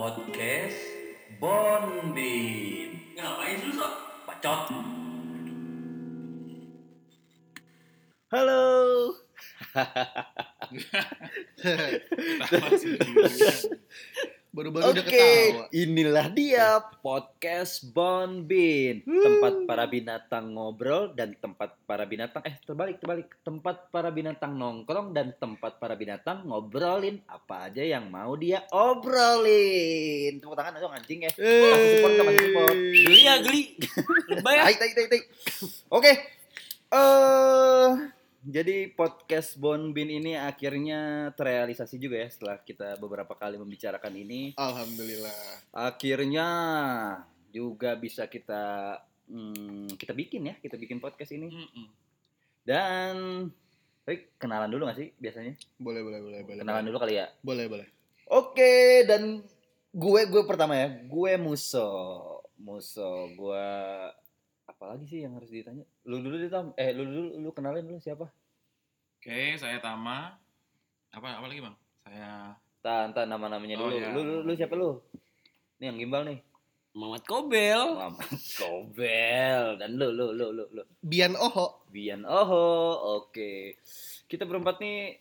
podcast Bonbin. Ngapain lu sok? Bacot. Halo. Baru-baru udah Oke, ketawa. inilah dia podcast Bonbin, tempat para binatang ngobrol dan tempat para binatang eh terbalik terbalik, tempat para binatang nongkrong dan tempat para binatang ngobrolin apa aja yang mau dia obrolin. Tepuk tangan dong anjing ya. Kasih support kasih support. Geli ya geli. Tai. Oke. Eh jadi podcast Bonbin ini akhirnya terrealisasi juga ya setelah kita beberapa kali membicarakan ini. Alhamdulillah. Akhirnya juga bisa kita hmm, kita bikin ya, kita bikin podcast ini. Dan Rick, kenalan dulu gak sih biasanya? Boleh, boleh, boleh, boleh. Kenalan dulu kali ya. Boleh, boleh. Oke, dan gue gue pertama ya, gue Muso. Muso, gue apa lagi sih yang harus ditanya? Lu dulu ditam, eh lu dulu lu kenalin dulu siapa? Oke, saya Tama. Apa apa lagi, Bang? Saya Tan, tan nama-namanya Oh, dulu. iya. Lu, lu, lu siapa lu? Nih yang gimbal nih. Muhammad Kobel. Muhammad Kobel dan lu lu lu lu lu. Bian Oho. Bian Oho. Oke. Kita berempat nih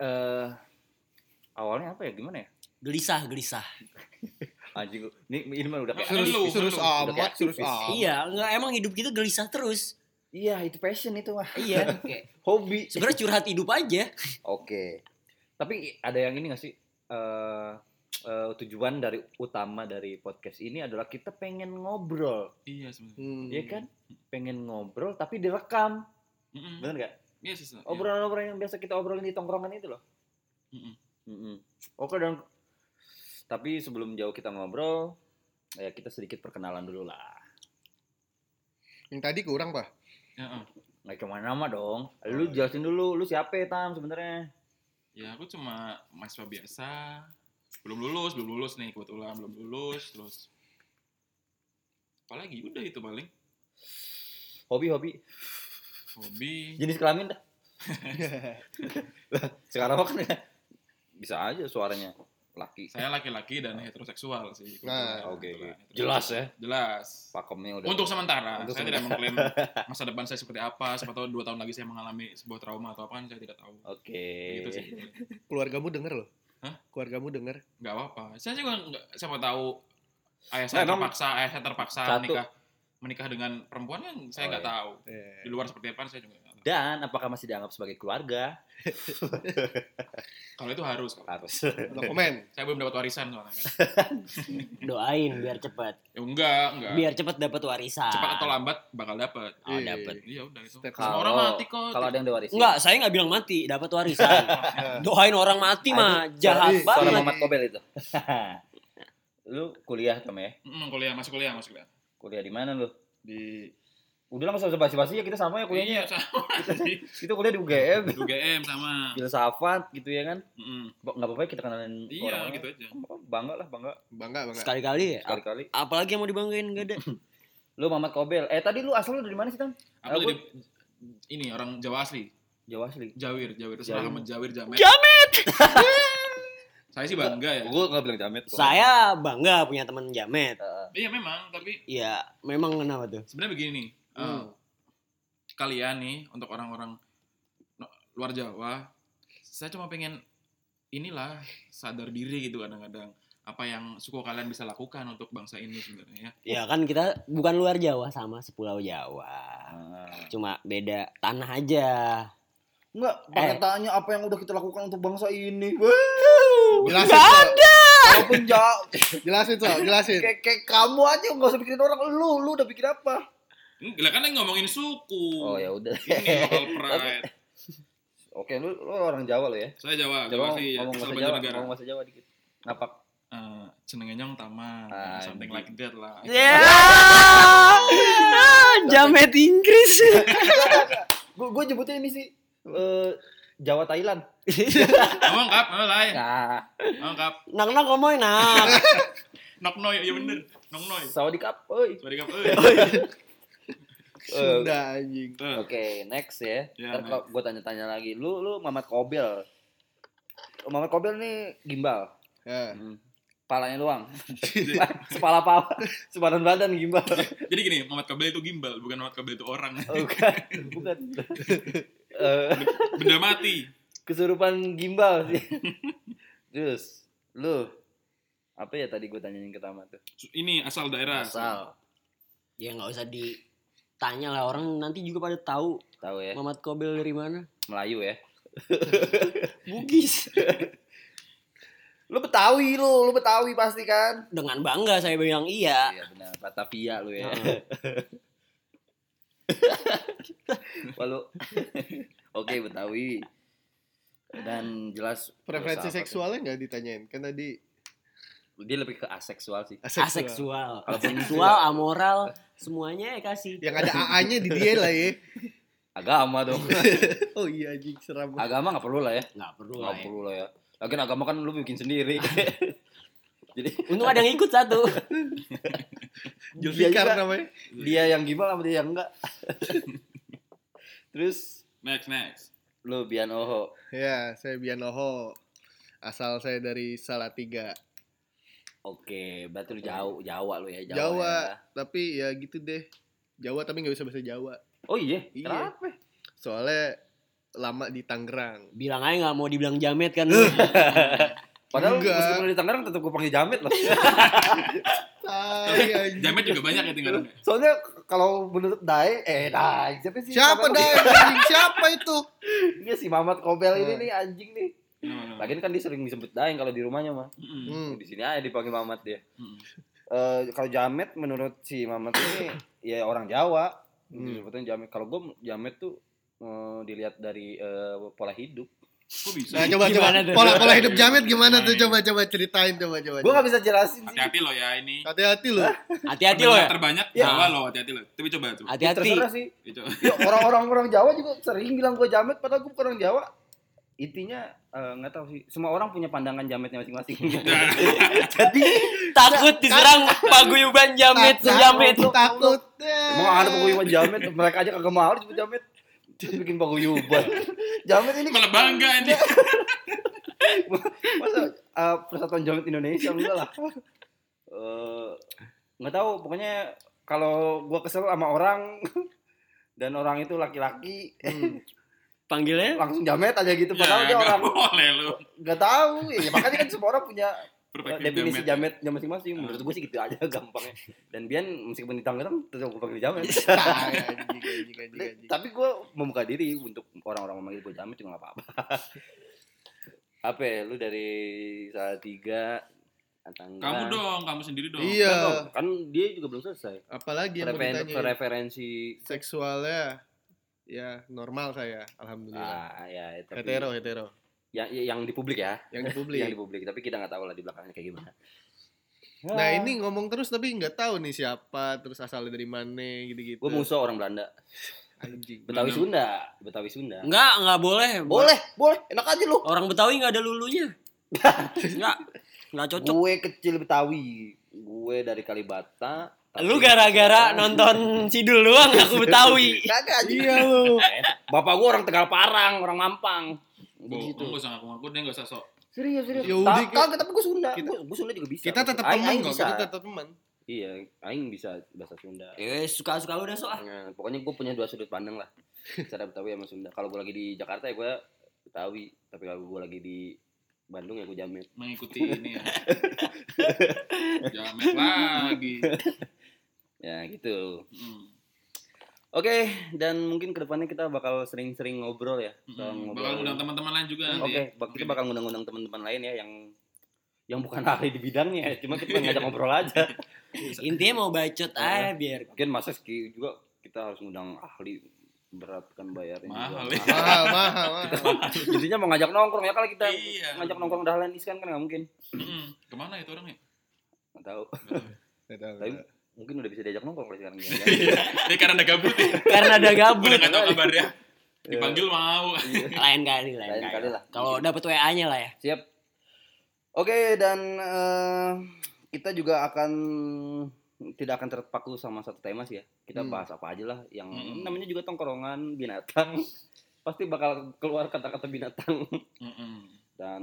eh awalnya apa ya? Gimana ya? Gelisah, gelisah. Anjing gua- ini ini mah udah kayak Serius, lu. Amat, serius aktivis. amat. Iya, enggak emang hidup kita gelisah terus. Iya, itu passion itu mah. Iya, Hobi. sebenarnya curhat hidup aja. Oke. Tapi ada yang ini gak sih? Eh eh, tujuan dari utama dari podcast ini adalah kita pengen ngobrol, iya sebenarnya. Hmm. Iya kan? Pengen ngobrol tapi direkam, Mm-mm. bener gak? Iya, sih. iya. Obrolan-obrolan yang biasa kita obrolin di tongkrongan itu loh. Mm-mm. Mm-mm. Oke dan tapi sebelum jauh kita ngobrol, ya kita sedikit perkenalan dulu lah. Yang tadi kurang, Pak. Heeh. Nggak cuma nama dong. Lu jelasin dulu, lu siapa ya Tam sebenarnya? Ya, aku cuma mahasiswa biasa. Belum lulus, belum lulus nih kebetulan belum lulus, terus apalagi udah itu paling Hobi-hobi. hobi Jenis kelamin dah. Sekarang kan ya, bisa aja suaranya laki. saya laki-laki dan heteroseksual sih Nah, kebetulan. oke, Kebetulan oke. Jelas ya. jelas Pakomnya udah. untuk sementara Untuk saya tidak mengklaim masa depan saya seperti apa siapa tahu dua tahun lagi saya mengalami sebuah trauma atau apa kan saya tidak tahu Oke. gitu sih Keluargamu denger loh. Hah? Keluargamu denger. nggak apa-apa saya juga nggak siapa tahu ayah Nah, saya emang terpaksa ayah saya terpaksa satu- menikah menikah dengan perempuan kan saya Oh, nggak iya. tahu Eh. di luar seperti apa saya juga nggak tahu Dan apakah masih dianggap sebagai keluarga? kalau itu harus kalau Harus. Comment. saya belum dapat warisan soalnya. Doain biar cepat. ya enggak enggak Biar cepat dapat warisan. cepat atau lambat bakal dapat Oh, Iya. dapat. iya udah itu Kalau orang mati kok Kalau ada yang diwarisin. Enggak, saya nggak bilang mati, dapat warisan. Doain orang mati mah jahat sorry, Suara banget. Muhammad Kobel itu. lu kuliah Tom ya? Mm, kuliah masuk kuliah masuk kuliah Kuliah di mana lu? di Udah lah masa basi-basi ya kita sama ya iya kuliahnya. sama di Itu kuliah di UGM. UGM sama Filsafat gitu ya kan. Mm, Ba- nggak apa-apa ya kita kenalin iya orang gitu aja Bangga lah, bangga. Bangga, bangga. Sekali-kali ya. Sekali-kali. Apalagi yang mau dibanggain gak ada. Lu Muhammad Kobel. Eh tadi lu asal lu dari mana sih, Tam? aku jadi ini orang Jawa asli Jawa asli. Jawir Jawir Jawir. Muhammad Jawir Jamet Jamet. saya sih bangga ya Gua nggak bilang jamet. Saya bangga punya teman jamet. Iya memang tapi Iya, memang kenapa tuh? sebenarnya begini nih eh, Hmm. kalian nih untuk orang-orang no- luar Jawa saya cuma pengen inilah sadar diri gitu kadang-kadang apa yang suku kalian bisa lakukan untuk bangsa ini sebenarnya ya. Kan kita bukan luar Jawa sama sepulau Jawa. eh. Cuma beda tanah aja. Enggak, pakai Eh. tanya apa yang udah kita lakukan untuk bangsa ini. Jelasin, Sok. Walaupun jauh. Jelasin, Sok. Jelasin. kayak, kayak kamu aja nggak usah bikin orang lu, lu udah bikin apa? Enggak kan yang ngomongin suku. Oh ya udah. Ini local pride. Oke, lu, lu orang Jawa lo ya? Saya Jawa, Jawa sih, ya, ngomong bahasa Jawa, ngomong bahasa Jawa dikit. Ngapak. Eh, jenenge nyong tama, Ah, something gitu. like that lah. Ya. Jamet Inggris. Gue gue nyebutnya ini sih eh, Jawa Thailand. Ngomong kap, ngomong lain. Nah, Ngomong kap. Nak nak ngomongin nak. Nok noy, iya bener. Nok noy. Sawadikap. Oi. Sorry kap. Eh, Sunda anjing. Eh, Oke, next ya. Ya, Ntar gue tanya-tanya lagi. Lu lu Muhammad Kobel. Muhammad Kobel nih gimbal. Ya. Hmm. Kepalanya doang. Kepala apa? Sebadan badan gimbal. Jadi gini, Muhammad Kabel itu gimbal, bukan Muhammad Kabel itu orang. Bukan, bukan. Eh, Benda mati. Kesurupan gimbal sih. Terus, lu apa ya tadi gue tanyain ke Tama tuh? Ini asal daerah. Asal, Ya nggak usah ditanya lah orang nanti juga pada tahu tahu ya, Muhammad Kobel dari mana. Melayu ya. Bugis. Lu Betawi lu, lu Betawi pasti kan? Dengan bangga saya bilang iya. Iya benar, Batavia lu ya. Walu. Oke, Betawi. Dan jelas Preferensi seksualnya nggak ditanyain kan tadi. Dia lebih ke aseksual sih. Aseksual. Kalau Seksual, amoral, semuanya ya kasih. Yang ada AA-nya di dia lah ya. Agama dong. Oh iya anjing seram. Agama nggak perlu lah ya. Nggak perlu lah Nggak ya. perlu lah ya. Lagian agama kan lu bikin sendiri. Jadi Untung ada yang ikut satu. dia, Julfikar juga- namanya. dia yang gimana sama dia yang enggak. Terus Next, next. Lu Bian Oho. Ya, saya Bianoho. Asal saya dari Salatiga. Oke, berarti lu jauh Jawa lu ya, Jawa. Jawa, ya. tapi ya gitu deh. Jawa tapi nggak bisa bahasa Jawa. Oh iya, Iya. kenapa? Soalnya lama di Tangerang. Bilang aja nggak mau dibilang jamet kan. Padahal Enggak. meskipun di Tangerang tetap gue panggil Jamet loh. Tai, anjing. Jamet juga banyak ya tinggalan. Soalnya kalau menurut Dae, eh Dae, siapa sih? Siapa anjing? Siapa itu? Iya si Mamat Kobel ini Hmm. nih anjing nih. Lagian kan dia sering disebut Daeng kalau di rumahnya mah. Hmm. Di sini aja dipanggil Mamat dia. Eh kalau Jamet menurut si Mamat ini ya orang Jawa. Hmm. Disebutnya Jamet. Kalau gue Jamet tuh eh, dilihat dari eh, pola hidup. Kok bisa? Nah, coba coba. Gimana? Pola pola hidup Jamet gimana tuh? Coba coba ceritain coba coba. Gue gak bisa jelasin sih. Hati-hati loh ya ini. Hati-hati loh. Hati-hati loh ya. Terbanyak Ya. Jawa loh, hati-hati loh. Tapi coba tuh. Ya, Hati-hati. terserah sih. Itu. Ya, orang-orang orang Jawa juga sering bilang gue Jamet padahal gue orang Jawa. Intinya eh, nggak tahu sih. Semua orang punya pandangan Jametnya masing-masing. Jadi Takut diserang paguyuban jamet Takut, jamet. Takut. Emang ada paguyuban jamet, mereka aja kagak mau disebut jamet. Bikin paguyuban. Jamet ini Malah bangga ini. masa uh, persatuan jamet Indonesia enggak lah. Eh, nggak tahu, pokoknya kalau gua kesel sama orang dan orang itu laki-laki Panggilnya langsung jamet aja gitu Ya, padahal dia nggak orang boleh lu. nggak tahu ya makanya kan semua orang punya uh, definisi jamet. jametnya masing-masing menurut gue sih gitu aja gampangnya dan Bian meskipun di Tangerang tetap gue panggil jamet Tai, anjing, anjing, anjing, anjing. tapi gue membuka diri untuk orang-orang memanggil gue jamet juga gak apa-apa apa ya, lu dari salah tiga Tangerang. Kamu dong, kamu sendiri dong. Iya. Kan, kan dia juga belum selesai Apalagi yang mau Referen- ditanya? referensi Seksualnya ya normal saya, alhamdulillah. ah ya tapi Hetero, hetero. Yang yang di publik ya Yang di publik. yang di publik tapi kita nggak tahu lah di belakangnya kayak gimana Nah ini ngomong terus tapi nggak tahu nih siapa, terus asalnya dari mana gitu-gitu. gue musuh orang Belanda Anjing. Betawi Belanda. Sunda Betawi Sunda Enggak, enggak boleh. boleh boleh enak aja lu Orang Betawi enggak ada lulunya. Enggak. Enggak cocok. gue kecil Betawi gue dari Kalibata tapi- Lu gara-gara nonton Sidul doang aku Betawi. kagak aja Iya lu. bapak gue orang Tegal Parang orang Mampang Bohong, gitu gak usah ngaku-ngaku, dia gak usah sok. serius serius Ya udah, kagak tapi gue Sunda kita- gue gue Sunda juga bisa Kita tetap Aing- teman aing kok, kita tetap teman. iya aing bisa bahasa Sunda Eh, suka-suka lu dah sok ah. Nah, pokoknya gue punya dua sudut pandang lah cara Betawi sama Sunda kalau gue lagi di Jakarta ya gue Betawi tapi kalau gue lagi di Bandung ya gue Jamet Mengikuti ini ya. Jamet lagi. ya gitu Hmm. Oke dan mungkin ke depannya kita bakal sering-sering ngobrol ya Hmm. ngobrol Bakal undang teman-teman lain juga Oke, nanti ya. kita bakal ngundang-ngundang teman-teman lain ya yang yang bukan ahli di bidangnya, cuma kita ngajak ngobrol aja. Intinya mau bacot aja biar Mungkin masa ski juga kita harus ngundang ahli berat kan bayarnya Mahal juga. ya. Mahal, mahal, mahal. Intinya mau ngajak nongkrong ya kalau kita Iya. ngajak nongkrong dahlan iskan kan nggak mungkin. Hmm. Ke mana itu orangnya? Nggak tahu. Nggak tahu, Tapi nggak tahu. Mungkin udah bisa diajak nongkrong kalau sekarang. Eh karena ada gabut ya. karena ada gabut. Udah gak tau kabarnya. Dipanggil mau. lain kali, lain, Lain kali. lah. Kalau dapet WA-nya lah ya. Siap. Oke dan eh, kita juga akan tidak akan terpaku sama satu tema sih ya. Kita Hmm. bahas apa aja lah yang Hmm. namanya juga tongkrongan binatang. Pasti bakal keluar kata-kata binatang Mm-mm. dan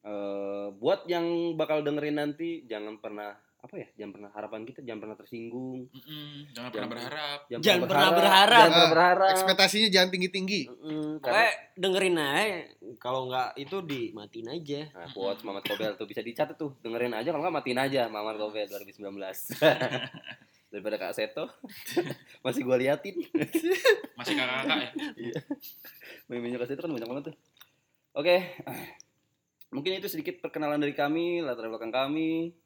Eh, buat yang bakal dengerin nanti jangan pernah apa ya? Jangan pernah harapan kita jangan pernah tersinggung. Mm-mm, jangan pernah Jangan- berharap. Jangan pernah berharap. Jangan pernah Ah, berharap. Ekspektasinya jangan tinggi-tinggi. Mm, karena Pokoknya dengerin aja. Kalau nggak itu dimatiin aja. Nah, quotes Mamat Kobel tuh bisa dicatat tuh. Dengerin aja kalau nggak matiin aja Mamat Kobel 2019. Daripada Kak Seto. Masih gua liatin. Masih kakak-kakak ya. Meme-nya Kak Seto kan banyak banget tuh. Oke. Mungkin itu sedikit perkenalan dari kami, latar belakang kami.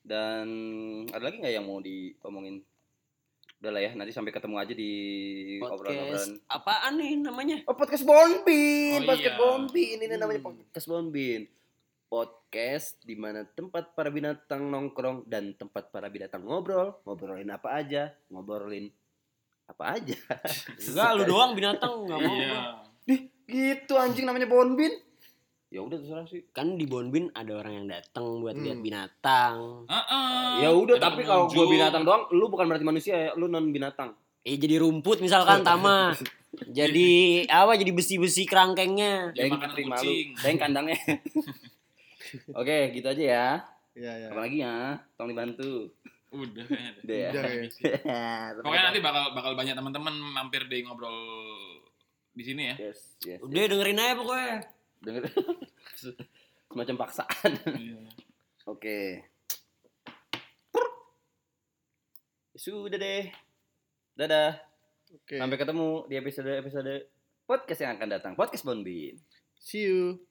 Dan ada lagi nggak yang mau diomongin? Udah lah ya, nanti sampai ketemu aja di obrolan-obrolan. Podcast apaan nih namanya? Oh podcast Bonbin, Oh, podcast iya. Bonbin ini namanya Hmm. podcast Bonbin. Podcast di mana tempat para binatang nongkrong dan tempat para binatang ngobrol, ngobrolin apa aja, ngobrolin apa aja. Enggak, lu doang binatang nggak mau. Iya. Gitu anjing namanya Bonbin. Ya udah terserah sih. Kan di Bonbin ada orang yang datang buat Hmm. lihat binatang. Heeh. Ya udah tapi kalau gua pengunjung. binatang doang, lu bukan berarti manusia ya, lu non binatang. Eh jadi rumput misalkan Tama. jadi apa? Jadi besi-besi kerangkengnya. Jadi Yang makanan terima lu, kucing. yang kandangnya. Oke, gitu aja ya. Iya, iya. Apa lagi ya? Tolong dibantu. Udah deh. Udah ya. Udah ya. Pokoknya nanti bakal bakal banyak teman-teman mampir di ngobrol di sini ya. Yes, yes. Udah dengerin aja pokoknya. Denger. Semacam paksaan. Iya. Oke. Sudah deh. Dadah. Oke. Sampai ketemu di episode-episode podcast yang akan datang. Podcast Bonbin. See you.